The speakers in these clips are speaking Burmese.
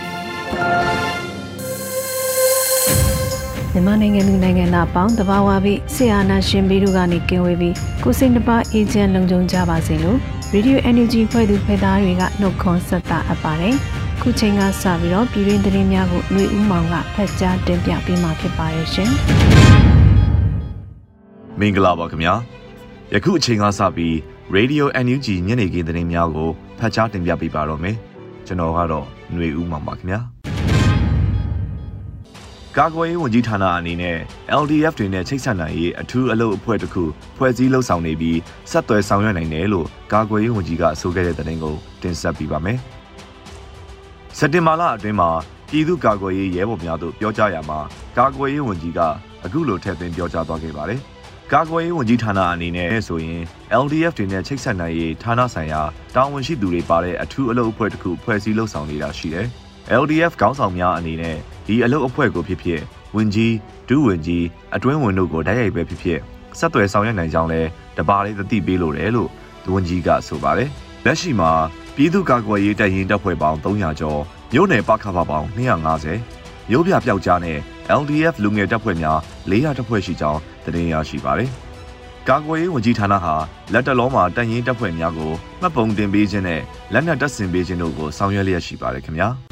ပြီ မြန်မာနိုင်ငံသူနိုင်ငံသားပေါင်းတဘာဝပြီးဆရာနာရှင်ပြီးတို့ကနေကင်းဝေးပြီးကိုစိတ်နှပါအေဂျင့်လုံခြုံကြပါစေလို့ Radio Energy ဖွဲ့သူဖွဲ့သားတွေကနှုတ်ခွန်းဆက်တာအပ်ပါတယ်။ခုချိန်ကစပြီးတော့ပြည်တွင်းသတင်းများကိုຫນွေဦးမောင်ကဖတ်ကြားတင်ပြပေးမှာဖြစ်ပါရဲ့ရှင်။မင်္ဂလာပါခင်ဗျာ။ယခုအချိန်ကစပြီး Radio NUG ညနေခင်းသတင်းများကိုဖတ်ကြားတင်ပြပေးပါတော့မယ်။ကျွန်တော်ကတော့ຫນွေဦးမောင်ပါခင်ဗျာ။ ကာကွယ်ရေးဝန်ကြီးဌာနအနေနဲ့ LDF တွေနဲ့ချိတ်ဆက်နိုင်ရေးအထူးအလုပ်အဖွဲ့တစ်ခုဖွဲ့စည်းလှုပ်ဆောင်နေပြီးဆက်သွယ်ဆောင်ရွက်နိုင်တယ်လို့ကာကွယ်ရေးဝန်ကြီးကဆိုခဲ့တဲ့သတင်းကိုတင်ဆက်ပေးပါမယ်။စက်တင်ဘာလအတွင်းမှာပြည်သူ့ကာကွယ်ရေးရဲဘော်များတို့ပြောကြားရမှာကာကွယ်ရေးဝန်ကြီးကအခုလိုထည့်သွင်းပြောကြားသွားခဲ့ပါတယ်။ကာကွယ်ရေးဝန်ကြီးဌာနအနေနဲ့ဆိုရင် LDF တွေနဲ့ချိတ်ဆက်နိုင်ရေးဌာနဆိုင်ရာတာဝန်ရှိသူတွေပါတဲ့အထူးအလုပ်အဖွဲ့တစ်ခုဖွဲ့စည်းလှုပ်ဆောင်နေတာရှိတယ်။ LDF ခေါင်းဆောင်များအနေနဲ့ဒီအလုပ်အဖွဲ့ကိုဖြစ်ဖြစ်ဝင်ကြီးဒုဝင်ကြီးအတွင်းဝင်တို့ကိုတိုက်ရိုက်ပဲဖြစ်ဖြစ်ဆက်သွယ်ဆောင်ရွက်နိုင်ကြောင်းလဲတပါးလေးသတိပေးလိုတယ်လို့ဝန်ကြီးကဆိုပါတယ်လက်ရှိမှာပြည်သူ့ကာကွယ်ရေးတပ်ရင်းတပ်ဖွဲ့ပေါင်း300ကျော်မြို့နယ်ပခဖပေါင်း250မြို့ပြပျောက်ကြားနဲ့ LDF လူငယ်တပ်ဖွဲ့များ400တပ်ဖွဲ့ရှိကြောင်းသတင်းရရှိပါတယ်ကာကွယ်ရေးဝန်ကြီးဌာနဟာလက်တလုံးမှာတပ်ရင်းတပ်ဖွဲ့များကိုမှတ်ပုံတင်ပေးခြင်းနဲ့လက်နက်တပ်ဆင်ပေးခြင်းတို့ကိုဆောင်ရွက်လျက်ရှိပါတယ်ခင်ဗျာ။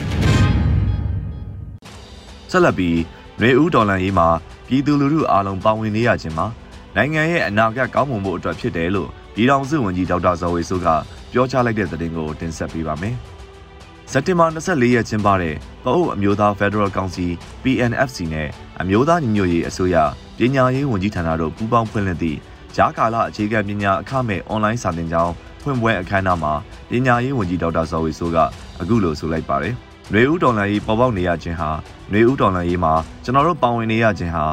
ဆက်လက်ပြီးຫນွေဦးဒေါ်လာရေးမှာပြည်သူလူထုအားလုံးပါဝင်နေရခြင်းမှာနိုင်ငံရဲ့အနာဂတ်ကောင်းမွန်ဖို့အတွက်ဖြစ်တယ်လို့ပြည်ထောင်စုဝန်ကြီးဒေါက်တာဇော်ဝေဆိုးကပြောကြားလိုက်တဲ့သတင်းကိုတင်ဆက်ပေးပါမယ်။စက်တင်ဘာ24ရက်ကျင်းပတဲ့ပအို့အမျိုးသား Federal Council PNFC နဲ့အမျိုးသားညီညွတ်ရေးအစိုးရပညာရေးဝန်ကြီးဌာနတို့ပူးပေါင်းဖွင့်လှစ်သည့်ဂျားကာလအခြေခံပညာအခမဲ့အွန်လိုင်းစာသင်ကျောင်းဖွင့်ပွဲအခမ်းအနားမှာပညာရေးဝန်ကြီးဒေါက်တာဇော်ဝေဆိုးကအခုလိုဆိုလိုက်ပါတယ်။ ຫນွေဦးတော်လန်ရေးပေါ်ပေါက်နေရခြင်းဟာຫນွေဦးတော်လန်ရေးမှာကျွန်တော်တို့ပါဝင်နေရခြင်းဟာ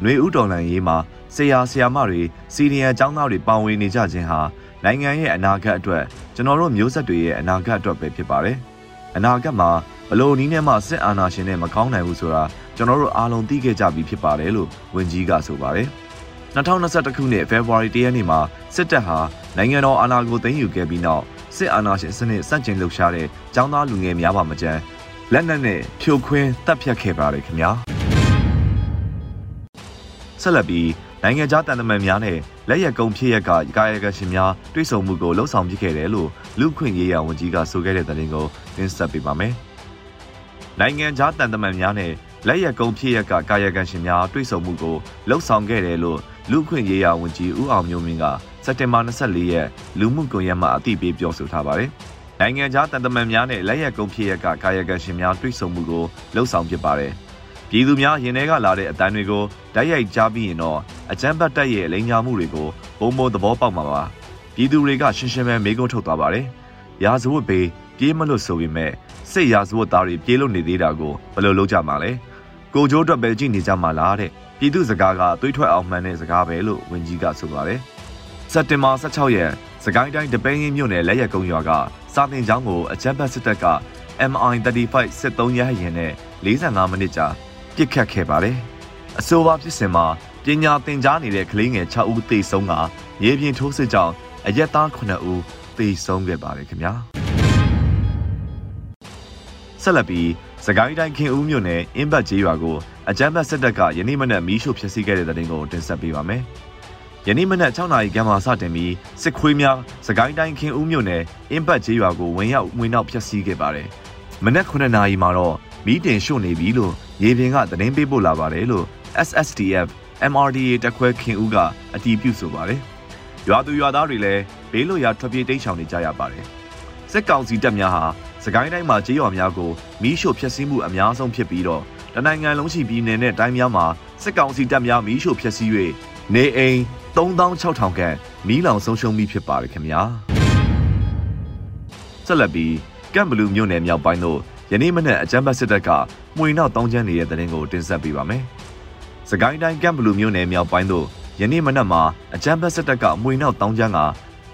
ຫນွေဦးတော်လန်ရေးမှာဆရာဆရာမတွေစီနီယံကျောင်းသားတွေပါဝင်နေကြခြင်းဟာနိုင်ငံရဲ့အနာဂတ်အတွက်ကျွန်တော်တို့မျိုးဆက်တွေရဲ့အနာဂတ်အတွက်ပဲဖြစ်ပါတယ်။အနာဂတ်မှာဘလို့နီးနဲ့မှစစ်အာဏာရှင်နဲ့မကောင်းနိုင်ဘူးဆိုတာကျွန်တော်တို့အားလုံးသိခဲ့ကြပြီဖြစ်ပါတယ်လို့ဝန်ကြီးကဆိုပါတယ်။2021ခုနှစ်ဖေဖော်ဝါရီလရက်နေ့မှာစစ်တပ်ဟာနိုင်ငံတော်အာဏာကိုသိမ်းယူခဲ့ပြီးနောက်စစ်အာဏာရှင်စနစ်စန့်ကျင်လှုပ်ရှားတဲ့ចောင်းသားလူငယ်များပါမကြမ်း လက်နက်နဲ့ဖြိုခွင်းတပ်ဖြတ်ခဲ့ပါတယ်ခင်ဗျာဆက်လက်ပြီးနိုင်ငံခြားတန်တမန်များနဲ့လက်ရက်ကုံဖြစ်ရက်ကကာယကရှင်များတွိတ်ဆုံမှုကိုလှုံ့ဆော်ပြခဲ့တယ်လို့လူခွင့်ရေးရာဝန်ကြီးကဆိုခဲ့တဲ့သတင်းကိုတင်ဆက်ပေးပါမယ်နိုင်ငံခြားတန်တမန်များနဲ့လက်ရက်ကုံဖြစ်ရက်ကကာယကရှင်များတွိတ်ဆုံမှုကိုလှုံ့ဆော်ခဲ့တယ်လို့လူခွင့်ရေးရာဝန်ကြီးဦးအောင်မျိုးမင်းကစက်တင်ဘာ24ရက်လူမှုကွန်ရက်မှာအသိပေးပြောဆိုထားပါတယ်။ နိုင်ငံခြားတန်တမန်များနဲ့လက်ရက်ကုန်းဖြစ်ရက်ကကာယကံရှင်များတွေ့ဆုံမှုကိုလှုံ့ဆော်ဖြစ်ပါတယ်။ပြည်သူများရင်ထဲကလာတဲ့အတန်းတွေကိုတိုက်ရိုက်ကြားပြီးရင်တော့အကြမ်းဖက်တပ်ရဲ့အလိမ်ညာမှုတွေကိုပုံမသဘောပေါက်မှာပါ။ပြည်သူတွေကရှင်းရှင်းပဲမေးခွန်းထုတ်သွားပါတယ်။ရာဇဝတ်ပေပြေးမလို့ဆိုပေမဲ့စိတ်ရာဇဝတ်သားတွေပြေးလို့နေသေးတာကိုဘယ်လိုလုပ်ကြမှာလဲ။ကိုကျိုးအတွက်ပဲကြည့်နေကြမှာလားတဲ့။ပြည်သူစကားကတွေးထွက်အောင်မှန်တဲ့စကားပဲလို့ဝန်ကြီးကဆိုပါတယ်။စက်တင်ဘာ16ရက်စကိုင်းတိုင်းတပင်းရင်းမြို့နယ်လက်ရက်ကုန်းရွာက စာသင်ကျောင်းကိုအကြမ်းဖက်စစ်တပ်က MI35 စစ်သုံးရဟရင်နဲ့45မိနစ်ကြာပစ်ခတ်ခဲ့ပါတယ်။အဆိုပါဖြစ်စဉ်မှာပညာသင်ကြားနေတဲ့ကလေးငယ်6ဦးသေဆုံးကရေပြင်ထိုးစစ်ကြောင့်အရက်သား9ဦးသေဆုံးခဲ့ပါတယ်ခင်ဗျာ။ဆက်လက်ပြီးစကိုင်းတိုင်းခင်ဦးမြို့နယ်အင်းဘတ်ကျေးရွာကိုအကြမ်းဖက်စစ်တပ်ကယနေ့မနက်မီးရှို့ဖျက်ဆီးခဲ့တဲ့တဲ့တင်ကိုတင်ဆက်ပေးပါမယ်။ ယနေ့မနက်6နာရီခန့်မှစတင်ပြီးစစ်ခွေးများစကိုင်းတိုင်းခင်ဦးမြို့နယ်အင်းပတ်ကျေးရွာကိုဝင်ရောက်ဝင်နောက်ဖျက်ဆီးခဲ့ပါတယ်။မနက်9နာရီမှာတော့မီးတင်ရှို့နေပြီလို့ရေပြင်ကသတင်းပေးပို့လာပါတယ်လို့ SSDF MRDA တက်ခွဲခင်ဦးကအတည်ပြုဆိုပါတယ်။ရွာသူရွာသားတွေလည်းဘေးလွတ်ရာထွက်ပြေးတိမ်းရှောင်နေကြရပါတယ်။စစ်ကောင်စီတပ်များဟာစကိုင်းတိုင်းမှာကြေးရွာများကိုမီးရှို့ဖျက်ဆီးမှုအများဆုံးဖြစ်ပြီးတော့တနိုင်ငံလုံးရှိပြည်နယ်နဲ့တိုင်းများမှာစစ်ကောင်စီတပ်များမီးရှို့ဖျက်ဆီး၍နေအိမ် 3600ခန့်မီးလောင်ဆုံးရှုံးပြီးဖြစ်ပါတယ်ခင်ဗျာဆက်လက်ပြီးကမ်ဘလူးမြို့နယ်မြောက်ပိုင်းသို့ယနေ့မနက်အကြမ်းဖက်စစ်တပ်ကမှွေနောက်တောင်းကျမ်းနေတဲ့တဲ့ရင်ကိုတင်ဆက်ပေးပါမယ်။စကိုင်းတိုင်းကမ်ဘလူးမြို့နယ်မြောက်ပိုင်းသို့ယနေ့မနက်မှာအကြမ်းဖက်စစ်တပ်ကမှွေနောက်တောင်းကျမ်းက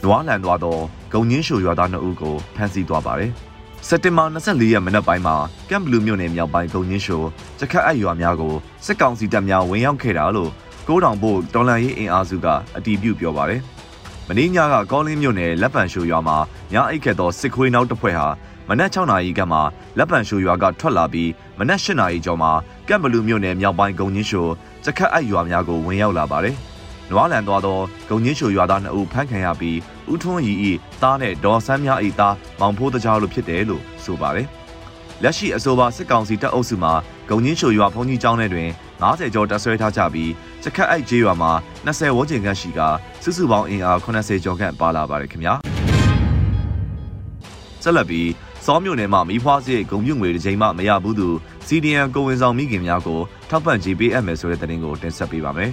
နွားလန်သွားသောဂုံညင်းရှိုရွာသား2ဦးကိုဖမ်းဆီးသွားပါတယ်။စက်တင်ဘာ24ရက်မနက်ပိုင်းမှာကမ်ဘလူးမြို့နယ်မြောက်ပိုင်းဂုံညင်းရှိုစခတ်အရွာများကိုစစ်ကောင်စီတပ်များဝင်ရောက်ခဲ့တာလို့ ကိုးတောင်ဘို့တော်လန်ရေးအင်အားစုကအတီးပြုပြောပါတယ်။မင်းညကကောလင်းမြို့နယ်လက်ပံရှိုရွာမှာညအိတ်ခတ်သောစစ်ခွေးနောက်တစ်ဖွဲ့ဟာမနက်6နာရီကမှလက်ပံရှိုရွာကထွက်လာပြီးမနက်8နာရီကျော်မှာကက်ဘလူးမြို့နယ်မြောက်ပိုင်းဂုံညင်းရှိုစခတ်အရွာများကိုဝင်ရောက်လာပါတယ်။နွားလန်သွားသောဂုံညင်းရှိုရွာသား2ဦးဖမ်းခံရပြီးဦးထွန်းရီဤသားနဲ့ဒေါ်ဆန်းမြဤသားမောင်ဖိုးတကြားလို့ဖြစ်တယ်လို့ဆိုပါတယ်။လက်ရှိအဆိုပါစစ်ကောင်စီတပ်အုပ်စုမှာဂုံညင်းရှိုရွာဖုန်ကြီးကျောင်းထဲတွင် 90ကျော်တပ်ဆွဲထားကြပြီးစခတ်အိုက်ကျေးရွာမှာ20ဝန်းကျင်ခန့်ရှိကစုစုပေါင်းအင်အား80ကျော်ခန့်ပါလာပါတယ်ခင်ဗျာဆက်လက်ပြီးစောမြို့နယ်မှာမိဖွားစရိတ်ဂုံပြုံငွေတစ်ချိန်မှမရဘူးသူ CDN ကိုဝင်ဆောင်မိခင်များကိုထောက်ပံ့ကြေးပေးအပ်မယ်ဆိုတဲ့သတင်းကိုတင်ဆက်ပေးပါမယ်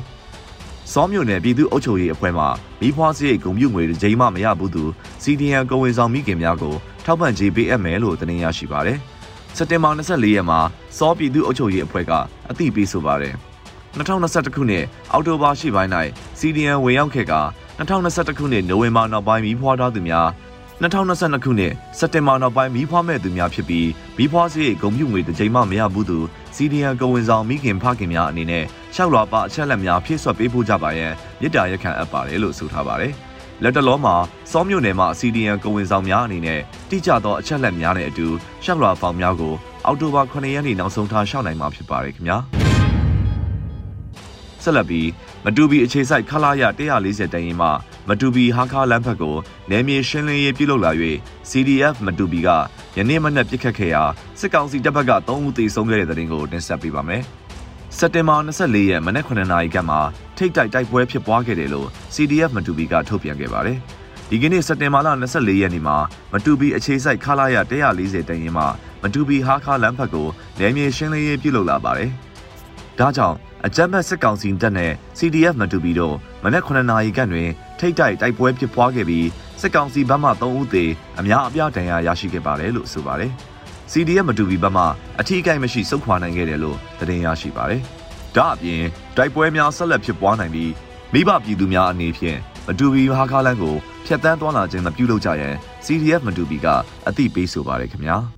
စောမြို့နယ်ပြည်သူ့အုပ်ချုပ်ရေးအဖွဲ့မှမိဖွားစရိတ်ဂုံပြုံငွေတစ်ချိန်မှမရဘူးသူ CDN ကိုဝင်ဆောင်မိခင်များကိုထောက်ပံ့ကြေးပေးအပ်မယ်လို့သတင်းရရှိပါတယ်စက်တင်ဘာ24ရက်မှာ စောပြည်သူ့အုပ်ချုပ်ရေးအဖွဲ့ကအသိပေးဆိုပါတယ်2021ခုနှစ်အောက်တိုဘာရှိပိုင်း၌ CDN ဝင်ရောက်ခဲ့က2021ခုနှစ်နိုဝင်ဘာနောက်ပိုင်းမိဖွားထားသူများ2022ခုနှစ်စက်တင်ဘာနောက်ပိုင်းမီးဖွားမဲ့သူများဖြစ်ပြီးမီးဖွားစရိတ်ဂုံပြုငွေတစ်ကြိမ်မှမရဘူးသူစီဒီယန်ကဝင်ဆောင်မိခင်ဖခင်များအနေနဲ့ရှောက်လွာပါအချက်လက်များဖြည့်ဆွတ်ပေးဖို့ကြပါရန်မြစ်တာရက်ခံအပ်ပါတယ်လို့ဆိုထားပါတယ်။ လက်တလောမှာစောမြို့နယ်မှာစီဒီယန်ကဝင်ဆောင်များအနေနဲ့တိကျသောအချက်လက်များနဲ့အတူရှောက်လွာဖောင်များကိုအောက်တိုဘာ9ရက်နေ့နောက်ဆုံးထားရှောက်နိုင်မှာဖြစ်ပါတယ်ခင်ဗျာ။ဆက်လက်ပြီးမတူပီအခြေစိုက်ခလာရ140တန်ရင်မှမတူပီဟာခါလမ်းဘက်ကိုနယ်မြေရှင်းလင်းရေးပြုလုပ်လာ၍ CDF မတူပီကယနေ့မနက်ပြစ်ခတ်ခဲ့ရာစစ်ကောင်စီတပ်ဘက်က3ဦးသေဆုံးခဲ့တဲ့တဲ့တင်ကိုတင်ဆက်ပေးပါမယ်။စက်တင်ဘာ24ရက်မနက်9နာရီကမှ ထိတ်တိုက်တိုက်ပွဲဖြစ်ပွားခဲ့တယ်လို့ CDF မတူပီကထုတ်ပြန်ခဲ့ပါတယ်။ဒီကနေ့စက်တင်ဘာလ24ရက်နေ့မှာမတူပီအခြေစိုက်ခလာရ140တန်ရင်မှမတူပီဟာခါလမ်းဘက်ကိုနယ်မြေရှင်းလင်းရေးပြုလုပ်လာပါတယ်။ဒါကြောင့်အကြမ်းဖက်စစ်ကောင်စီတပ်နဲ့ CDF မတူပီတို့မနက်9နာရီခန့်တွင်ထိတ်တိုက်တိုက်ပွဲဖြစ်ပွားခဲ့ပြီးစစ်ကောင်စီဘက်မှ3ဦးသေအများအပြားဒဏ်ရာရရှိခဲ့ပါတယ်လို့ဆိုပါတယ်။ CDF မတူပီဘက်မှအထီးကိုက်မရှိစုခွာနိုင်ခဲ့တယ်လို့သတင်းရရှိပါတယ်။ ဒါအပြင်တိုက်ပွဲများဆက်လက်ဖြစ်ပွားနိုင်ပြီးမိဘပြည်သူများအနေဖြင့်မတူပီဟာကားလန်းကိုဖျက်ဆီးသွားလာခြင်းမပြုလုပ်ကြရန် CDF မတူပီကအသိပေးဆိုပါတယ်ခင်ဗျာ။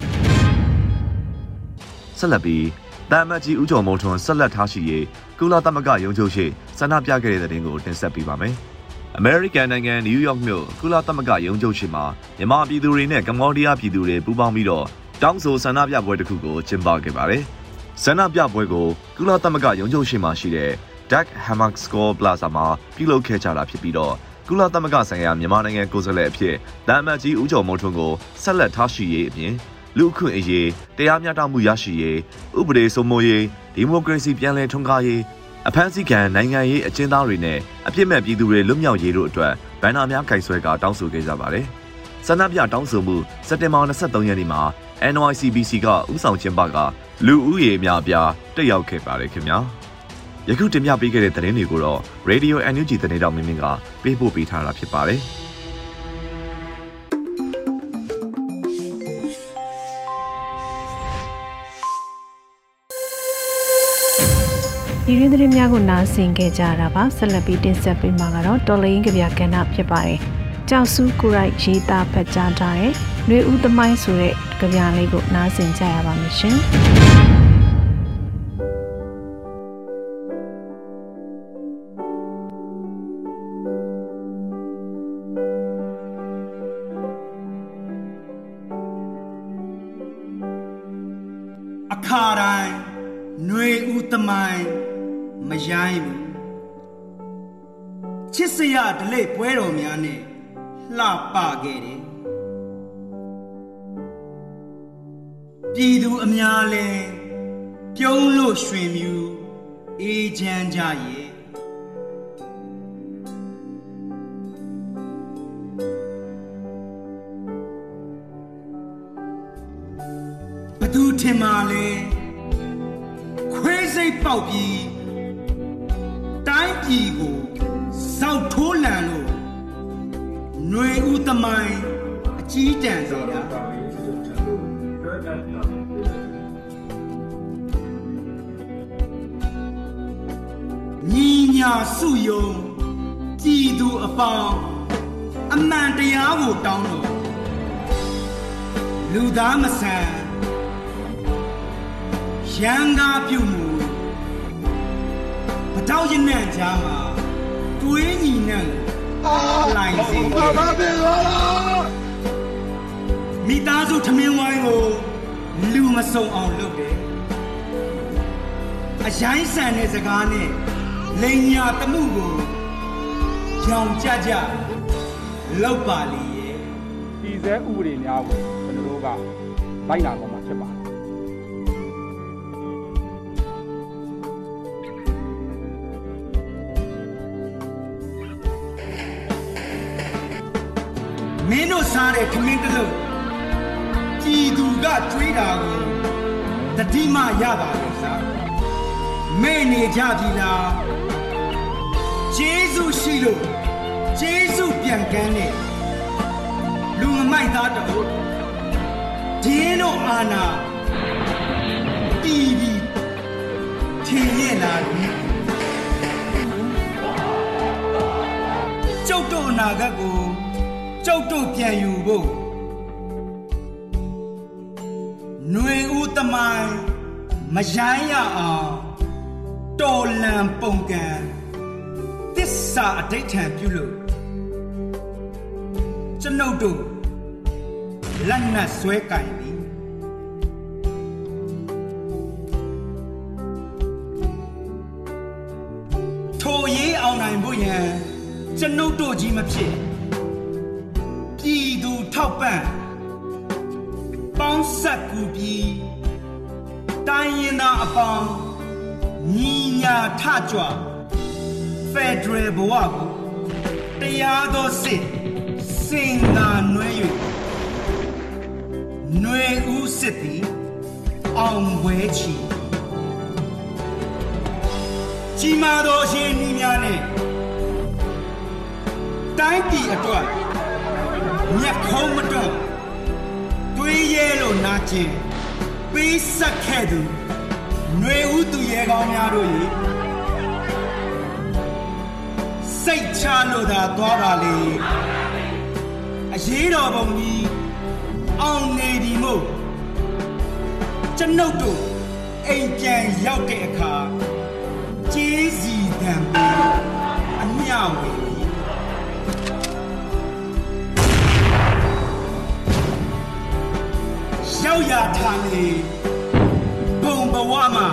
ဆက်လက်ပြီးတမ်မတ်ကြီးဦးကျော်မုံထွန်းဆက်လက်ထားရှိရေးကုလသမဂ္ဂရုံးချုပ်ရှိဆန္ဒပြခဲ့တဲ့တဲ့တင်ကိုတင်ဆက်ပေးပါမယ်။ American နိုင်ငံနယူးယောက်မြို့ကုလသမဂ္ဂရုံးချုပ်ရှိမှာမြန်မာပြည်သူတွေနဲ့ကမ္ဘောဒီးယားပြည်သူတွေပူးပေါင်းပြီးတော့တောင်းဆိုဆန္ဒပြပွဲတစ်ခုကိုကျင်းပခဲ့ပါတယ်။ ဆန္ဒပြပွဲကိုကုလသမဂ္ဂရုံးချုပ်ရှိမှာရှိတဲ့ Duck Hammock Score Plaza မှာပြုလုပ်ခဲ့ကြတာဖြစ်ပြီးတော့ကုလသမဂ္ဂဆိုင်ရာမြန်မာနိုင်ငံကိုယ်စားလှယ်အဖြစ်တမ်မတ်ကြီးဦးကျော်မိုးထွန်းကိုဆက်လက်ထားရှိရေးအပြင်လူအခွင့်အရေးတရားမျှတမှုရရှိရေးဥပဒေစိုးမိုးရေးဒီမိုကရေစီပြန်လည်ထွန်းကားရေးအဖမ်းဆီးခံနိုင်ငံရေးအကျဉ်းသားတွေနဲ့အပြစ်မဲ့ပြည်သူတွေလွတ်မြောက်ရေးတို့အတွက်ဗန်နာများကင်ဆွဲကတောင်းဆိုခဲ့ကြပါတယ်။ဆန္ဒပြတောင်းဆိုမှုစက်တင်ဘာ23ရက်နေ့မှာ NYCBC ကဥဆောင်ကျင်းပက လူဦးရေအများအပြားတက်ရောက်ခဲ့ပါတယ်ခင်ဗျာ။ယခုတင်ပြပေးခဲ့တဲ့သတင်းတွေကိုတော့ Radio NUG သတင်းတောင်မင်းမင်းကပေးပို့ပေးထားတာဖြစ်ပါတယ်။ဒီရင်းသတင်းများကိုနားဆင်ကြကြတာပါဆက်လက်ပြီးတင်ဆက်ပေးမှာကတော့တော်လိုင်းကဗျာကဏ္ဍဖြစ်ပါတယ် ကြောက်စုကိုရိုက်ရေးသားဖတ်ကြားထားတဲ့ຫນွေဦးသမိုင်းဆိုတဲ့ကြပြလေးကိုနားဆင်ကြရပါမယ်ရှင်အခါတိုင်းຫນွေဦးသမိုင်းမရိုင်းဘူးချစ်စရဒလိပွဲတော်များနဲ့ လှပခဲ့တယ်ပြည်သူအများလဲပြုံးလို့ရွှင်မြူအေးချမ်းကြရဲ့ဘသူထင်မှလဲခွေးစိတ်ပေါက်ပြီးတိုင်းပြည်ကို သမိုင်းအကြီးတန်းစေတာညီညာစုယုံကြည်သူအပေါင်းအမှန်တရားကိုတောင်းလို့လူသားမဆန်ရန်ကားပြုမှုပတောက်ရနံ့ကြားမှာတွေးညီနံ့ လိုင်းစီဘာဘာပဲလားမိသားစုထမင်းဝိုင်းကိုလူမစုံအောင်လုပ်တယ်အရိုင်းဆန်တဲ့စကားနဲ့လိန်ညာတမှုကိုကြောင်ကြကြလောက်ပါလေရဲ့ပြည်စဲဥပဒေများကိုကျွန်တော်တို့ကလိုက်နာတော့မှာဖြစ်ပါ င်းတို့စားတဲ့ခမင်းတစ်လုံးကြည်သူကကျွေးတာကိုတတိမရပါလေစားမဲ့နေကြပြီလားဂျေစုရှိလို့ဂျေစုပြန်ကန်းတဲ့လူငမိုက်သားတို့ဒင်းတို့အာနာတီဗီထင်ရဲ့လားကျုပ်တို့အနာဂတ်ကို ကျုပ်တို့ပြန်ယူဖို့ຫນွေဦးသမိုင်းမရိုင်းရအောင်တော်လန်ပုံကံတစ္ဆာအဋိဋ္ဌံပြုလို့ကျွန်ုပ်တို့လက်နက်ဆွဲကင်ပြီထိုရေးအောင်နိုင်ဖို့ရန်ကျွန်ုပ်တို့ကြီးမဖြစ် ပြည်သူထောက်ပံ့ပေါင်းဆက်ကူပြီးတိုင်းရင်သားအပေါင်းညီညာထကြွဖက်ဒရယ်ဘဝကိုတရားသောစစ်စင်သာနွဲ၍နွေဦးစစ်သည်အောင်ပွဲချီကြီးမားသောအရှင်ဤများနှင့်တိုင်းပြည်အတွက် မြက်ခုံးမတွန့်တွေးရဲလို့နာကျင်ပေးဆက်ခဲ့သူຫນွေဦးသူရဲကောင်းများတို့၏စိတ်ချလို့သာသွားပါလေအရေးတော်ပုံကြီးအောင်နေပြီမို့ကျွန်ုပ်တို့အိမ်ပြန်ရောက်တဲ့အခါကျေးစီတံပေးအမျှဝေပြီ ရောက်ရထားလေဘုံဘဝမှာ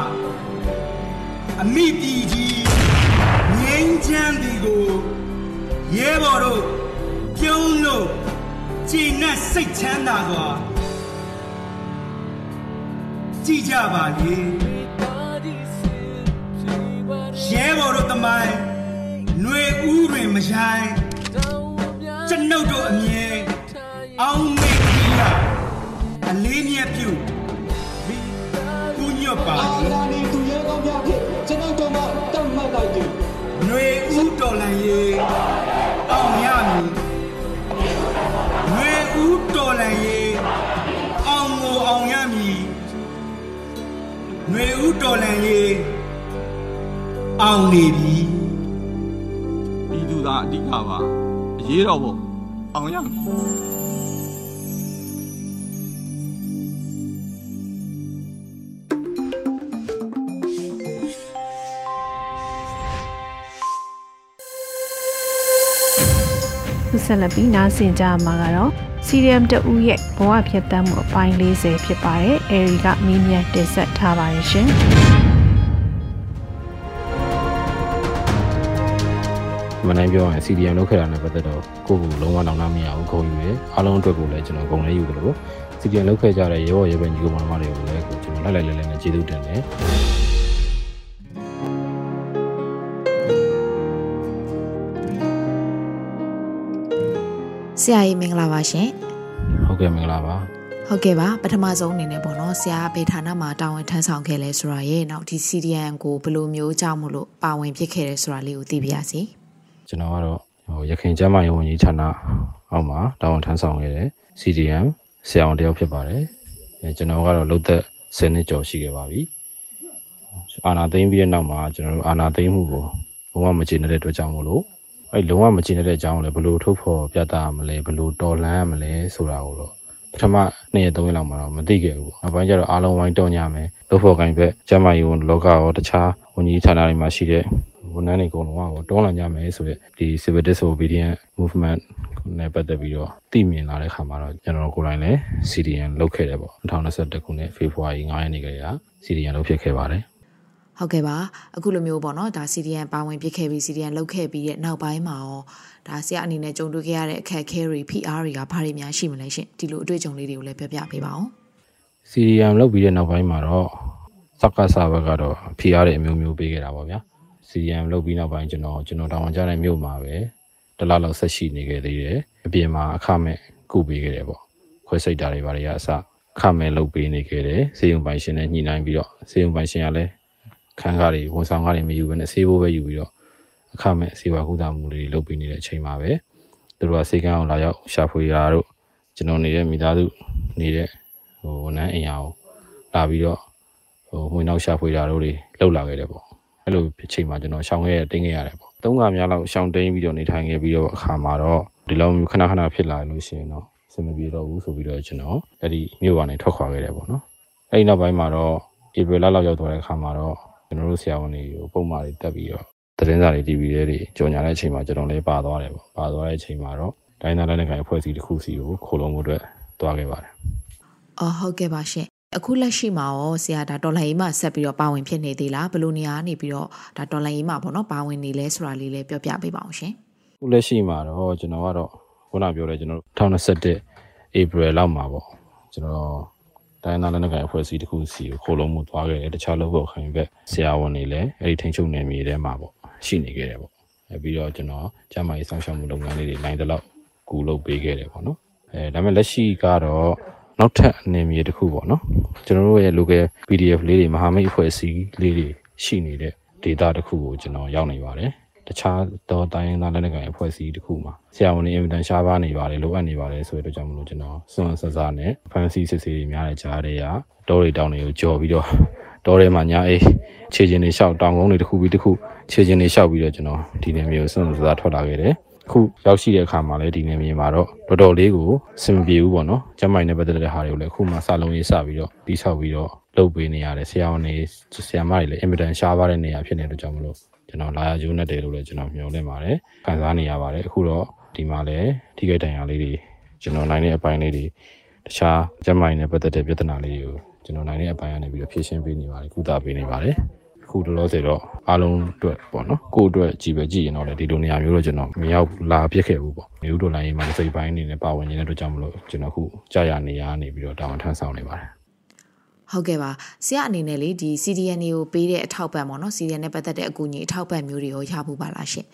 အမိပြည်ကြီးငြိမ်းချမ်းသည်ကိုရဲဘော်တို့ပြုံးလို့ကြည်နက်စိတ်ချမ်းသာစွာကြည်ကြပါလေရဲဘော်တို့တမိုင်းຫນွေဦးတွင်မရိုင်းကျွန်ုပ်တို့အမြဲအောင်မေ့ကြီးရ အလေးမြတ်ပြုကုညွတ်ပါ အာ သည် လာနေသူရဲကောင်းများဖြင့်ကျွန်ုပ်တို့မှတတ်မှတ်လိုက်သည် ຫນွေဥတော်လန်ရေးအောင်ရမည်ຫນွေဥတော်လန်ရေးအောင်ကိုအောင်ရမည်ຫນွေဥတော်လန်ရေးအောင်နေပြီ ပြည်သူသားအဓိကပါအရေးတော်ဖို့အောင်ရမယ် ဆက်လက်ပြီးနားဆင်ကြမှာကတော့ CRM တူရဲ့ဘဝဖြတ်တမ်းမှုအပိုင်း40ဖြစ်ပါတယ်။အဲဒီကမီးမြတ်တင်ဆက်ထားပါတယ်ရှင်။မနိုင်ပြောရရင် CDM လောက်ခဲ့တာနဲ့ပတ်သက်တော့ကိုယ့်ကိုလုံးဝတောင်းတမရဘူးခုံယူရယ်အားလုံးအတွက်ကိုလည်းကျွန်တော်ဂုဏ်လေးယူတယ်လို့ CDM စီဒီလောက်ခဲ့ကြတဲ့ရေဘော်ရေပဲညီကောင်မတွေကိုလည်းကျွန်တော်လိုက်လိုက်လဲလဲနဲ့ကျေးဇူးတင်တယ် ရာကြီးမင်္ဂလာပါရှင်ဟုတ်ကဲ့မင်္ဂလာပါဟုတ်ကဲ့ပါပထမဆုံးအနေနဲ့ပေါ့နော်ဆရာဘေဌာနမှာတာဝန်ထမ်းဆောင်ခဲ့လဲဆိုတာရဲ့နောက်ဒီ CDN ကိုဘယ်လိုမျိုးကြောင့်မလို့ပါဝင်ဖြစ်ခဲ့တယ်ဆိုတာလေးကိုသိပြရစီကျွန်တော်ကတော့ဟိုရခိုင်ကျမ်းမာရေးဝန်ကြီးဌာနအောက်မှာတာဝန်ထမ်းဆောင်ခဲ့တဲ့ CDN ဆရာဝန်တယောက်ဖြစ်ပါတယ်အဲကျွန်တော်ကတော့လုတ်သက်10နှစ်ကျော်ရှိခဲ့ပါပြီအာနာသိမ့်ပြီးတဲ့နောက်မှာကျွန်တော်တို့အာနာသိမ့်မှုကိုဘုံမမကျေနပ်တဲ့အတွက်ကြောင့်မို့လို့ အဲလုံးဝမကျေနပ်တဲ့အကြောင်းကိုလည်းဘယ်လိုထုတ်ဖော်ပြသရမလဲဘယ်လိုတော်လှန်ရမလဲဆိုတာကိုတော့ပထမနှစ်ရက်သုံးရက်လောက်မှာတော့မသိခဲ့ဘူးနောက်ပိုင်းကျတော့အားလုံးဝိုင်းတောင်းကြမယ်လို့ဖော်ကိုင်ဘက်ကျမကြီးဝန်လောကရောတခြားဝန်ကြီးဌာနတွေမှာရှိတဲ့ဝန်ထမ်းတွေအကုန်လုံးကတောင်းလာကြမယ်ဆိုတဲ့ဒီ civil disobedient movement နဲ့ပတ်သက်ပြီးတော့သိမြင်လာတဲ့ခါမှာတော့ကျွန်တော်ကိုယ်တိုင်လည်း CDN လုပ်ခဲ့တယ်ပေါ့2021ခုနှစ်ဖေဖော်ဝါရီ9ရက်နေ့ကလေးက CDN လုပ်ဖြစ်ခဲ့ပါတယ် ဟုတ်ကဲ့ပါအခုလိုမျိုးပေါ့နော်ဒါ CDN ပါဝင်ပြစ်ခဲ့ပြီး CDN လောက်ခဲ့ပြီးတဲ့နောက်ပိုင်းမှာရောဒါဆရာအနေနဲ့ကြုံတွေ့ခဲ့ရတဲ့အခက်အခဲတွေ PR တွေကဘာတွေများရှိမလဲရှင်ဒီလိုအတွေ့အကြုံလေးတွေကိုလည်းပြောပြပေးပါဦး CDN လောက်ပြီးတဲ့နောက်ပိုင်းမှာတော့စက္ကဆဘက်ကတော့ PR တွေအမျိုးမျိုးပေးခဲ့တာပေါ့ဗျာ CDN လောက်ပြီးနောက်ပိုင်းကျွန်တော်ကျွန်တော်တောင်းကြတဲ့မြို့မှာပဲတလားလောက်ဆက်ရှိနေခဲ့သေးတယ်အပြင်မှာအခမဲ့ကုပေးခဲ့တယ်ပေါ့ခွဲစိတ်တာတွေဘာတွေကအစခမဲ့လုပ်ပေးနေခဲ့တယ်စေယုံပိုင်ရှင်နဲ့ညှိနှိုင်းပြီးတော့စေယုံပိုင်ရှင်ကလည်း ခန်းကားတွေဝန်ဆောင်ကားတွေမယူဘဲနဲ့ဆေးဖို့ပဲယူပြီးတော့အခမဲ့ဆေးဝါးကုသမှုတွေလုပ်ပေးနေတဲ့အချိန်မှာပဲသူတို့ကစေကန်းအောင်လာရောက်ရှာဖွေရာတို့ကျွန်တော်နေတဲ့မိသားစုနေတဲ့ဟိုဝန်ထမ်းအိမ်ယာကိုလာပြီးတော့ဟိုဝင်နောက်ရှာဖွေတာတို့တွေလှုပ်လာခဲ့တယ်ပေါ့အဲ့လိုအချိန်မှာကျွန်တော်ရှောင်ခဲ့တင်းခဲ့ရတယ်ပေါ့သုံးကများလောက်ရှောင်တင်းပြီးတော့နေထိုင်ခဲ့ပြီးတော့အခါမှာတော့ဒီလိုမျိုးခဏခဏဖြစ်လာလို့ရှိရင်တော့စင်မပြေတော့ဘူးဆိုပြီးတော့ကျွန်တော်အဲ့ဒီမြို့ကနေထွက်ခွာခဲ့တယ်ပေါ့နော်အဲ့ဒီနောက်ပိုင်းမှာတော့ဧပြီလလောက်ရောက်သွားတဲ့အခါမှာတော့ ကျွန်တော်တို့ဆရာဝန်တွေကိုပုံမှန်တွေတက်ပြီးတော့သတင်းစာတွေ TV တွေကြော်ညာတဲ့အချိန်မှာကျွန်တော်လည်းပါသွားတယ်ပေါ့ပါသွားတဲ့အချိန်မှာတော့တိုင်းသားလက်နက်ကိုင်အဖွဲ့အစည်းတစ်ခုစီကိုခိုးလုံးမှုအတွက်တွားခဲ့ပါတယ်အော်ဟုတ်ကဲ့ပါရှင်အခုလက်ရှိမှာရောဆရာဒါတော်လိုင်းကြီးမှာဆက်ပြီးတော့ပါဝင်ဖြစ်နေသေးလားဘယ်လိုနေရာနေပြီးတော့ဒါတော်လိုင်းကြီးမှာပေါ့နော်ပါဝင်နေလဲဆိုတာလေးလည်းပြောပြပေးပါအောင်ရှင်အခုလက်ရှိမှာတော့ကျွန်တော်ကတော့ခုနပြောတယ်ကျွန်တော်2021 April လောက်မှာပေါ့ကျွန်တော် တိုင်းသားလက်နက်ကိုင်အဖွဲ့အစည်းတစ်ခုစီကိုခိုးလုံးမှုသွားခဲ့တယ်တခြားလုပ်ဖို့ခိုင်ဘက်ဆရာဝန်တွေလည်းအဲ့ဒီထိန်ချုပ်နယ်မြေထဲမှာပေါ့ရှိနေခဲ့တယ်ပေါ့အဲပြီးတော့ကျွန်တော်ကျမကြီးဆောင်ရှောက်မှုလုပ်ငန်းလေးတွေနိုင်တဲ့လောက်ကူလုပ်ပေးခဲ့တယ်ပေါ့နော်အဲဒါပေမဲ့လက်ရှိကတော့နောက်ထပ်အနေမြေတစ်ခုပေါ့နော်ကျွန်တော်တို့ရဲ့ local PDF လေးတွေမဟာမိတ်အဖွဲ့အစည်းလေးတွေရှိနေတဲ့ data တစ်ခုကိုကျွန်တော်ရောက်နေပါတယ် တခြားသောတိုင်းရင်းသားလက်နက်ကိုင်အဖွဲ့အစည်းတစ်ခုမှာဆရာဝန်တွေအင်မတန်ရှားပါနေပါတယ်လိုအပ်နေပါတယ်ဆိုတဲ့အတွက်ကြောင့်မလို့ကျွန်တော်စွန့်ဆဆနဲ့ဖန်စီစစ်စီတွေများတဲ့ကြားတွေကတောတွေတောင်တွေကိုကြော်ပြီးတော့တောထဲမှာညာအေးခြေချင်းတွေလျှောက်တောင်ကုန်းတွေတစ်ခုပြီးတစ်ခုခြေချင်းတွေလျှောက်ပြီးတော့ကျွန်တော်ဒီနေမျိုးစွန့်ဆဆထွက်လာခဲ့တယ်ခုရောက်ရှိတဲ့အခါမှာလည်းဒီနေမြေမှာတော့တော်တော်လေးကိုစင်မပြေဘူးပေါ့နော်ကျမိုင်နဲ့ပတ်သက်တဲ့ဟာတွေကိုလည်းအခုမှစလုံးရေးစပြီးတော့ပြီးဆောက်ပြီးတော့လုပ်ပေးနေရတယ်ဆရာဝန်တွေဆရာမတွေလည်းအင်မတန်ရှားပါတဲ့နေရာဖြစ်နေတဲ့အတွက်ကြောင့်မလို့ ကျွန်တော်လာရကျိုးနဲ့တယ်လို့လည်းကျွန်တော်မျှော်လင့်ပါတယ်ခံစားနေရပါတယ်အခုတော့ဒီမှာလည်းထိခိုက်ဒဏ်ရာလေးတွေကျွန်တော်နိုင်တဲ့အပိုင်းလေးတွေတခြားကျမိုင်နဲ့ပတ်သက်တဲ့ပြဿနာလေးတွေကိုကျွန်တော်နိုင်တဲ့အပိုင်းကနေပြီးတော့ဖြေရှင်းပေးနေပါတယ်ကုသပေးနေပါတယ်ခုတလောစေတော့အားလုံးအတွက်ပေါ့နော်ကိုယ့်အတွက်ကြည်ပဲကြည်ရင်တော့လေဒီလိုနေရာမျိုးတော့ကျွန်တော်မရောက်လာပြစ်ခဲ့ဘူးပေါ့မျိုးတို့လိုင်းရေးမှာစိတ်ပိုင်းအနေနဲ့ပါဝင်နေတဲ့အတွက်ကြောင့်မလို့ကျွန်တော်ခုကြာရနေရနေပြီးတော့တာဝန်ထမ်းဆောင်နေပါတယ် ဟုတ်ကဲ့ပါဆရာအနေနဲ့လေဒီ CDN ကိုပေးတဲ့အထောက်ပံ့ပေါ့နော် CDN နဲ့ပတ်သက်တဲ့အကူအညီအထောက်ပံ့မျိုးတွေရောရဖို့ပါလားရှင်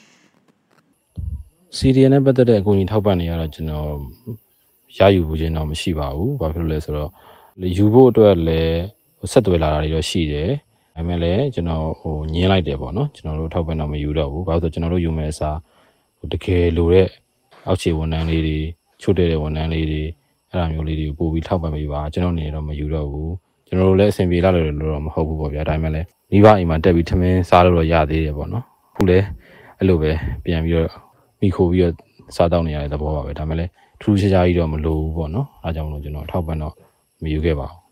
CDN နဲ့ပတ်သက်တဲ့အကူအညီထောက်ပံ့နေရတော့ကျွန်တော်ရယူဖို့ခြင်းတော့မရှိပါဘူးဘာဖြစ်လို့လဲဆိုတော့ယူဖို့အတွက်လည်းဆက်သွယ်လာတာတွေတော့ရှိတယ်ဒါပေမဲ့လည်းကျွန်တော်ဟိုညင်းလိုက်တယ်ပေါ့နော်ကျွန်တော်တို့ထောက်ပံ့တော့မယူတော့ဘူးဘာလို့ဆိုကျွန်တော်တို့ယူမဲ့အစားဟိုတကယ်လိုတဲ့အောက်ခြေဝန်ထမ်းလေးတွေချွတ်တဲ့ဝန်ထမ်းလေးတွေအဲ့လိုမျိုးလေးတွေပို့ပြီးထောက်ပံ့ပေးပါကျွန်တော်နေတော့မယူတော့ဘူး ကျွန်တော်တို့လည်းအဆင်ပြေလာလို့လို့တော့မဟုတ်ဘူးပေါ့ဗျာဒါပေမဲ့လည်းမိဘအိမ်မှာတက်ပြီးထမင်းစားလို့တော့ရသေးတယ်ပေါ့နော်အခုလည်းအဲ့လိုပဲပြန်ပြီးတော့မိခိုပြီးတော့စားတော့နေရတဲ့သဘောပါပဲဒါပေမဲ့လည်းထူးခြားခြားကြီးတော့မလိုဘူးပေါ့နော်အားကြောင့်မလို့ကျွန်တော်ထောက်ပံ့တော့မယူခဲ့ပါဘူး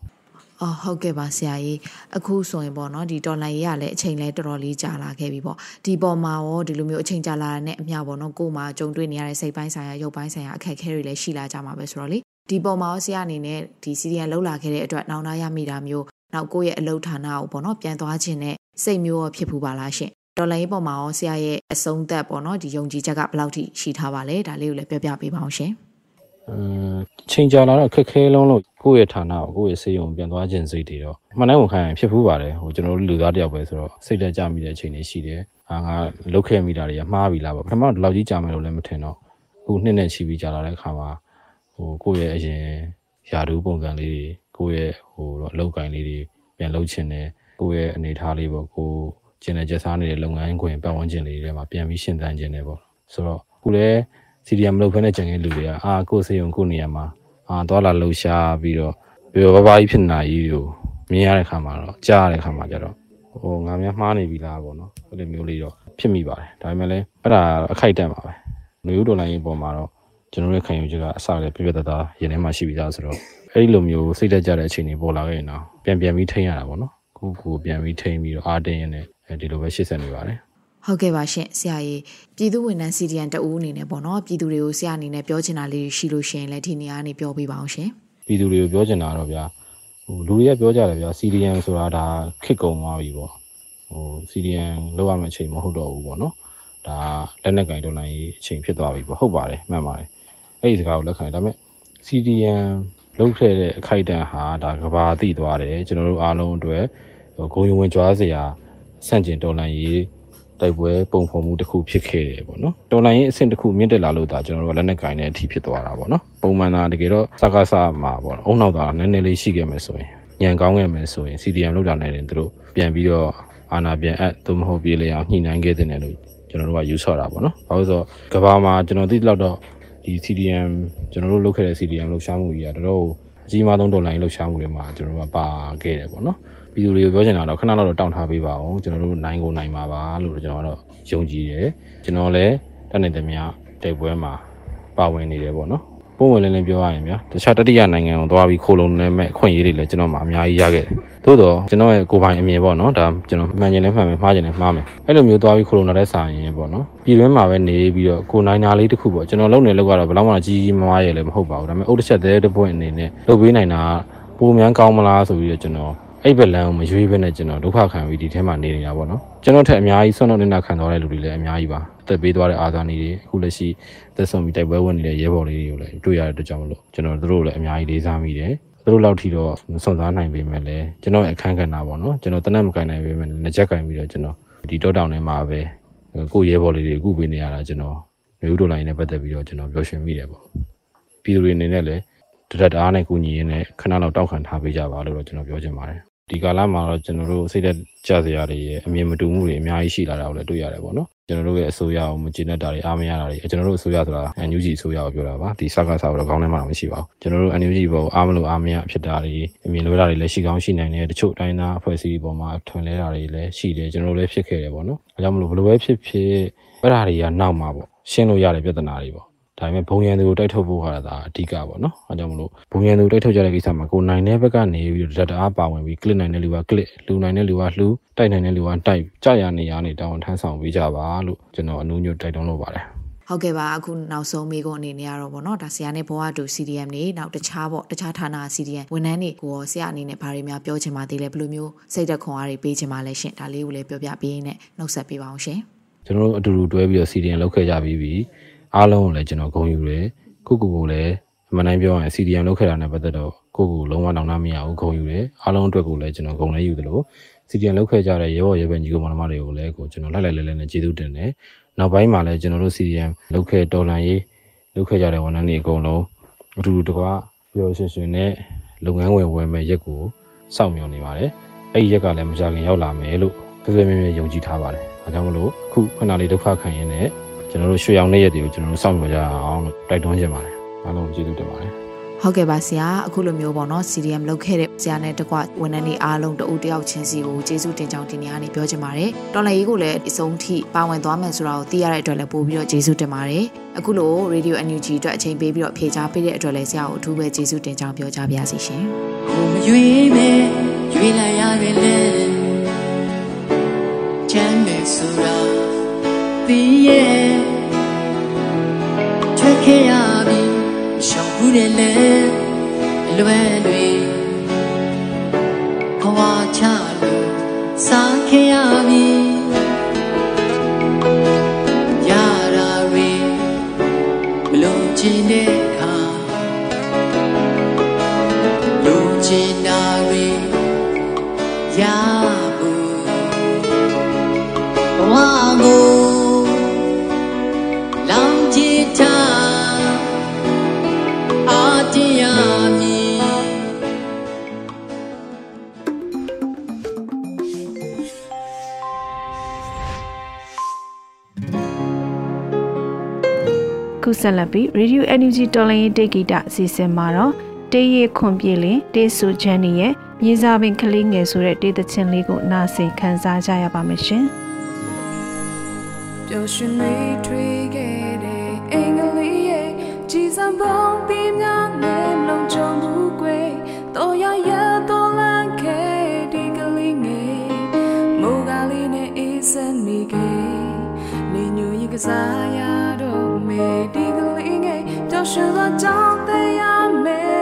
အော်ဟုတ်ကဲ့ပါဆရာကြီးအခုဆိုရင်ပေါ့နော်ဒီတော်လိုင်းရေးကလည်းအချိန်လဲတော်တော်လေးကြာလာခဲ့ပြီပေါ့ဒီပေါ်မှာရောဒီလိုမျိုးအချိန်ကြာလာတဲ့နဲ့အမျှပေါ့နော်ကို့မှာကြုံတွေ့နေရတဲ့စိတ်ပိုင်းဆိုင်ရာရုပ်ပိုင်းဆိုင်ရာအခက်အခဲတွေလည်းရှိလာကြမှာပဲဆိုတော့လေ ဒီပေါ်မှာဆရာအနေနဲ့ဒီ CDN လောက်လာခဲ့တဲ့အတွက်နောင်နာရမိတာမျိုးနောက်ကိုယ့်ရဲ့အလုပ်ဌာနကိုပေါ့နော်ပြန်သွားခြင်းနဲ့စိတ်မျိုးရောဖြစ်ဖူးပါလားရှင်ဒေါ်လာရေးပေါ်မှာရောဆရာရဲ့အဆုံးသက်ပေါ့နော်ဒီယုံကြည်ချက်ကဘယ်လောက်ထိရှိထားပါလဲဒါလေးကိုလည်းပြောပြပေးပါအောင်ရှင်အင်းချိန်ကြာလာတော့ခက်ခဲလုံးလို့ကိုယ့်ရဲ့ဌာနကိုကိုယ့်ရဲ့စေယုံပြန်သွားခြင်းစိတ်တွေတော့မှန်တိုင်းဝန်ခံရင်ဖြစ်ဖူးပါတယ်ဟိုကျွန်တော်တို့လူသားတယောက်ပဲဆိုတော့စိတ်တက်ကြမိတဲ့အချိန်တွေရှိတယ်ဟာငါလုတ်ခဲ့မိတာတွေကမှားပြီလားပေါ့ပထမတော့ဒီလောက်ကြီးကြာမယ်လို့လည်းမထင်တော့ခုနှစ်နဲ့ချီပြီးကြာလာတဲ့အခါမှာဟို ကိုယ့်ရဲ့အရင်ယာဒူးပုံစံလေးတွေကိုယ့်ရဲ့ဟိုတော့အလောက်ကင်လေးတွေပြန်လုပ်ချင်တယ်ကိုယ့်ရဲ့အနေအထားလေးပေါ့ကိုကျင်တဲ့ကျစားနေတဲ့လုပ်ငန်းခွင်ပတ်ဝန်းကျင်လေးတွေမှာပြန်ပြီးရှင်းသန်းခြင်းတယ်ပေါ့ဆိုတော့ခုလည်း CDM မလုပ်ဖ ೇನೆ ကြံခဲ့လူတွေကအာကိုယ်စေုံကိုနေရာမှာအာသွားလာလှုပ်ရှားပြီးတော့ပြောဘဘာကြီးဖြစ်နေတာကြီးကိုမြင်ရတဲ့ခါမှာတော့ကြားရတဲ့ခါမှာကျတော့ဟိုငါများမှားနေပြီလားပေါ့နော်အဲ့လိုမျိုးလေးတော့ဖြစ်မိပါတယ်ဒါပေမဲ့လည်းအဲ့ဒါအခိုက်အတန့်ပါပဲလူဦးဒေါ်လာရေးပေါ်မှာတော့ ကျွန်တော်ရဲ့ခံယူချက်ကအစလည်းပြပြတသားရင်ထဲမှာရှိပြီးသားဆိုတော့အဲ့ဒီလိုမျိုးစိတ်သက်ကြတဲ့အခြေအနေပေါ်လာခဲ့ရင်တော့ပြန်ပြန်ပြီးထိန်းရတာပေါ့နော်ခုခုပြန်ပြီးထိန်းပြီးတော့အားတင်းရင်းနဲ့ဒီလိုပဲရှေ့ဆက်နေပါတယ်ဟုတ်ကဲ့ပါရှင်ဆရာကြီးပြည်သူဝန်ထမ်း CDN တဦးအနေနဲ့ပေါ့နော်ပြည်သူတွေကိုဆရာအနေနဲ့ပြောချင်တာလေးရှိလို့ရှိရင်လည်းဒီနေရာကနေပြောပြပါအောင်ရှင်ပြည်သူတွေကိုပြောချင်တာတော့ဗျာဟိုလူတွေကပြောကြတယ်ဗျာ CDN ဆိုတာဒါခစ်ကုံသွားပြီပေါ့ဟို CDN လောက်ရမယ့်အချိန်မဟုတ်တော့ဘူးပေါ့နော်ဒါလက်နက်ကင်ဒေါ်လာကြီးအချိန်ဖြစ်သွားပြီပေါ့ဟုတ်ပါတယ်မှန်ပါတယ် အဲ့ဒီစကားကိုလက်ခံတယ်ဒါပေမဲ့ CDN လောက်ခဲ့တဲ့အခိုက်အတန့်ဟာဒါကဘာသိသွားတယ်ကျွန်တော်တို့အားလုံးအတွက်ဂုံယုံဝင်ကြွားစရာဆန့်ကျင်ဒေါ်လာကြီးတိုက်ပွဲပုံဖော်မှုတစ်ခုဖြစ်ခဲ့တယ်ပေါ့နော်တော်လိုင်းရင်အဆင့်တစ်ခုမြင့်တက်လာလို့ဒါကျွန်တော်တို့ကလက်နက်ကင်တဲ့အထိဖြစ်သွားတာပေါ့နော်ပုံမှန်သာတကယ်တော့စကားစမှာပေါ့အုံနောက်သာနည်းနည်းလေးရှိခဲ့မယ်ဆိုရင်ညံကောင်းခဲ့မယ်ဆိုရင် CDM လောက်တာနဲ့တင်တို့ပြန်ပြီးတော့အာနာပြန်အပ်သို့မဟုတ်ပြေးလေအောင်ညှိနှိုင်းခဲ့တဲ့နယ်လို့ကျွန်တော်တို့ကယူဆတာပေါ့နော်ဘာလို့ဆိုတော့ကဘာမှာကျွန်တော်သိလောက်တော့ ဒီ CDM ကျွန်တော်တို့လုပ်ခဲ့တဲ့ CDM လှုပ်ရှားမှုကြီးကတော်တော်အကြီးမားဆုံးဒေါ်လာလှုပ်ရှားမှုတွေမှာကျွန်တော်တို့ကပါခဲ့တယ်ပေါ့နော်ပြည်သူတွေကိုပြောချင်တာတော့ခဏလောက်တော့တောင်းထားပေးပါအောင်ကျွန်တော်တို့နိုင်ကိုနိုင်ပါပါလို့ကျွန်တော်ကတော့ယုံကြည်တယ်ကျွန်တော်လည်းတတ်နေတဲ့မြတိုက်ပွဲမှာပါဝင်နေတယ်ပေါ့နော် ပုံဝင်လင်းလင်းပြောရရင်ဗျာတခြားတတိယနိုင်ငံကိုသွားပြီးခိုးလုံနေမဲ့အခွင့်အရေးတွေလည်းကျွန်တော်မှအများကြီးရခဲ့တယ်သို့တော့ကျွန်တော်ရဲ့ကိုယ်ပိုင်အမြင်ပေါ့နော်ဒါကျွန်တော်မှန်ကျင်လည်းမှန်မယ်မှားကျင်လည်းမှားမယ်အဲ့လိုမျိုးသွားပြီးခိုးလုံတဲ့စာရင်ပေါ့နော်ပြည်တွင်းမှာပဲနေပြီးတော့ကိုနိုင်နာလေးတစ်ခုပေါ့ကျွန်တော်လုပ်နေလို့ကတော့ဘယ်တော့မှကြီးကြီးမားမားရဲ့လည်းမဟုတ်ပါဘူးဒါပေမဲ့အုတ်တစ်ချက်သေးတဲ့ပွင့်အနေနဲ့လုပ်ပေးနိုင်တာပုံမှန်ကောင်းမလားဆိုပြီးတော့ကျွန်တော်အဲ့ဘက်လမ်းကိုမရွေးဘဲနဲ့ကျွန်တော်ဒုက္ခခံပြီးဒီထဲမှာနေနေတာပေါ့နော် ကျွန်တော်ထက်အများကြီးဆွမ်းတော့နေတာခံသွားတဲ့လူတွေလည်းအများကြီးပါအသက်ပေးသွားတဲ့အာသာနေတွေအခုလက်ရှိသက်ဆုံးပြီးတိုက်ပွဲဝင်နေတဲ့ရဲဘော်လေးတွေကိုလည်းတွေ့ရတဲ့အတွက်ကြောင့်မလို့ကျွန်တော်တို့လည်းအများကြီးလေးစားမိတယ်သူတို့လောက်ထိတော့စွန့်စားနိုင်ပေမဲ့လည်းကျွန်တော်အခန်းကဏ္ဍပေါ့နော်ကျွန်တော်တနက်မကင်နိုင်ပေမဲ့လည်းကြက်ကင်ပြီးတော့ကျွန်တော်ဒီတောတောင်ထဲမှာပဲကိုရဲဘော်လေးတွေအခုပေးနေရတာကျွန်တော်မျိုးတို့လိုင်းနဲ့ပတ်သက်ပြီးတော့ကျွန်တော်ပြောရှင်မိတယ်ပေါ့ပြည်သူတွေအနေနဲ့လည်းတရက်အားနဲ့ကူညီရင်းနဲ့ခဏလောက်တောက်ခံထားပေးကြပါလို့တော့ကျွန်တော်ပြောချင်ပါတယ် ဒီကာလမှာတော့ကျွန်တော်တို့စိတ်သက်ကြစရာတွေရဲ့အမြင်မတူမှုတွေအများကြီးရှိလာတာကိုလည်းတွေ့ရတယ်ပေါ့နော်ကျွန်တော်တို့ရဲ့အစိုးရကိုမကျေနပ်တာတွေအားမရတာတွေကျွန်တော်တို့အစိုးရဆိုတာ NUG အစိုးရကိုပြောတာပါဒီစကားစားတော့ကောင်းနေမှာမရှိပါဘူးကျွန်တော်တို့ NUG ဘောအားမလို့အားမရဖြစ်တာတွေအမြင်လိုတာတွေလည်းရှိကောင်းရှိနိုင်တယ်တချို့တိုင်းသားအဖွဲ့အစည်းပေါ်မှာထွင်လဲတာတွေလည်းရှိတယ်ကျွန်တော်တို့လည်းဖြစ်ခဲ့တယ်ပေါ့နော်အဲကြောင့်မလို့ဘယ်လိုပဲဖြစ်ဖြစ်အဲ့ဓာတွေကနောက်မှာပေါ့ရှင်းလို့ရတဲ့ပြဿနာတွေပေါ့ ဒါပေမဲ့ဘုံရန်သူကိုတိုက်ထုတ်ဖို့ကဒါအဓိကပေါ့နော်အဲကြောင့်မလို့ဘုံရန်သူတိုက်ထုတ်ကြတဲ့ကိစ္စမှာကိုနိုင်တဲ့ဘက်ကနေပြီးတော့ဓာတ်အားပါဝင်ပြီး click နိုင်တဲ့လူက click လူနိုင်တဲ့လူကလှူတိုက်နိုင်တဲ့လူကတိုက်ကြရနေရနေတောင်းထမ်းဆောင်ပေးကြပါလို့ကျွန်တော်အနူးညွတ်တိုက်တွန်းလို့ပါတယ်ဟုတ်ကဲ့ပါအခုနောက်ဆုံးမိကုန်းအနေနဲ့ကတော့ဗောနော်ဒါဆရာနဲ့ဘဝတူ CDM နေနောက်တခြားပေါ့တခြားဌာန CDM ဝန်ထမ်းတွေကိုရောဆရာအနေနဲ့ဘာတွေများပြောချင်ပါသေးလဲဘယ်လိုမျိုးစိတ်သက်ခွန်အားတွေပေးချင်ပါလဲရှင်ဒါလေးကိုလည်းပြောပြပေးနေနှုတ်ဆက်ပေးပါအောင်ရှင်ကျွန်တော်တို့အတူတူတွဲပြီးတော့ CDM လုပ်ခဲ့ကြပြီးပြီ အားလုံးကိုလည်းကျွန်တော်ဂုဏ်ယူတယ်ကိုကိုကိုလည်းအမှန်တိုင်းပြောရင် CDM လုပ်ခဲ့တာနဲ့ပတ်သက်တော့ကိုကိုလုံးဝတောင်းတမရဘူးဂုဏ်ယူတယ်အားလုံးအတွက်ကိုလည်းကျွန်တော်ဂုဏ်လည်းယူတယ်လို့ CDM လုပ်ခဲ့ကြတဲ့ရဲဘော်ရဲဘက်ညီကောင်မတော်တွေကိုလည်းကိုကျွန်တော်လိုက်လိုက်လဲလဲနဲ့ကျေးဇူးတင်တယ်နောက်ပိုင်းမှာလည်းကျွန်တော်တို့ CDM လုပ်ခဲ့တော်လန်ရေးလုပ်ခဲ့ကြတဲ့ဝန်ထမ်းတွေအကုန်လုံးအတူတူတကွာပြောရှင်ရှင်နဲ့လုပ်ငန်းဝင်ဝင်မဲ့ရက်ကိုစောင့်မျှော်နေပါတယ်အဲ့ဒီရက်ကလည်းမကြခင်ရောက်လာမယ်လို့ပြည့်ပြည့်မြဲမြဲယုံကြည်ထားပါတယ်။ဒါကြောင့်မလို့ခုခဏလေးဒုက္ခခံရင်းနဲ့ ကျွန်တော်တို့ရွှေရောင်တဲ့ရက်တွေကိုကျွန်တော်တို့စောင့်မျှော်ကြအောင်လို့တိုက်တွန်းချင်ပါတယ်အားလုံးကျေးဇူးတင်ပါတယ်ဟုတ်ကဲ့ပါဆရာအခုလိုမျိုးပေါ့နော် CDM လုပ်ခဲ့တဲ့ဆရာနဲ့တကွဝန်ထမ်းတွေအားလုံးတအူတယောက်ချင်းစီကိုကျေးဇူးတင်ကြောင်းဒီနေ့ကနေပြောချင်ပါတယ်တော်လည်းကြီးကိုလည်းအဆုံးထိပါဝင်သွားမယ်ဆိုတာကိုသိရတဲ့အတွက်လည်းပို့ပြီးတော့ကျေးဇူးတင်ပါတယ်အခုလို Radio NUG အတွက်အချိန်ပေးပြီးတော့ဖြေကြားပေးတဲ့အတွက်လည်းဆရာကိုအထူးပဲကျေးဇူးတင်ကြောင်းပြောကြားပါရစေရှင်ကိုမရွေးမဲ့ရွေးလိုက်ရခဲ့လေချမ်းမြေဆိုတာ သိရဲ့ထွက်ခဲ့ရပြီရှောင်ဘူးတယ်လေလွယ်တွေ ခုဆက်လက်ပြီး Radio Energy တော်လိုင်းရေးတေဂီတာအစီအစဉ်မှာတော့တေးရခွန်ပြေလင်တေးဆူချန်နီရဲ့မြေစာပင်ကလေးငယ်ဆိုတဲ့တေးသချင်းလေးကိုနားဆင်ခန်းစားကြရပါမယ်ရှင်။ပျော်ရွှင်နေထွေးခဲ့တဲ့အင်္ဂလိပ်ရဲ့ကြည်စံပုံပြီးများနဲ့လုံးချုံမှုကွယ်တော်ရရတော်လန့်ခဲ့ဒီကလေးငယ်မိုးကလေးနဲ့အေးစက်နေခဲ့နေညူရင်ကစားရ တော့မေဒီကလေးငယ်ပျော်ရွှင်သော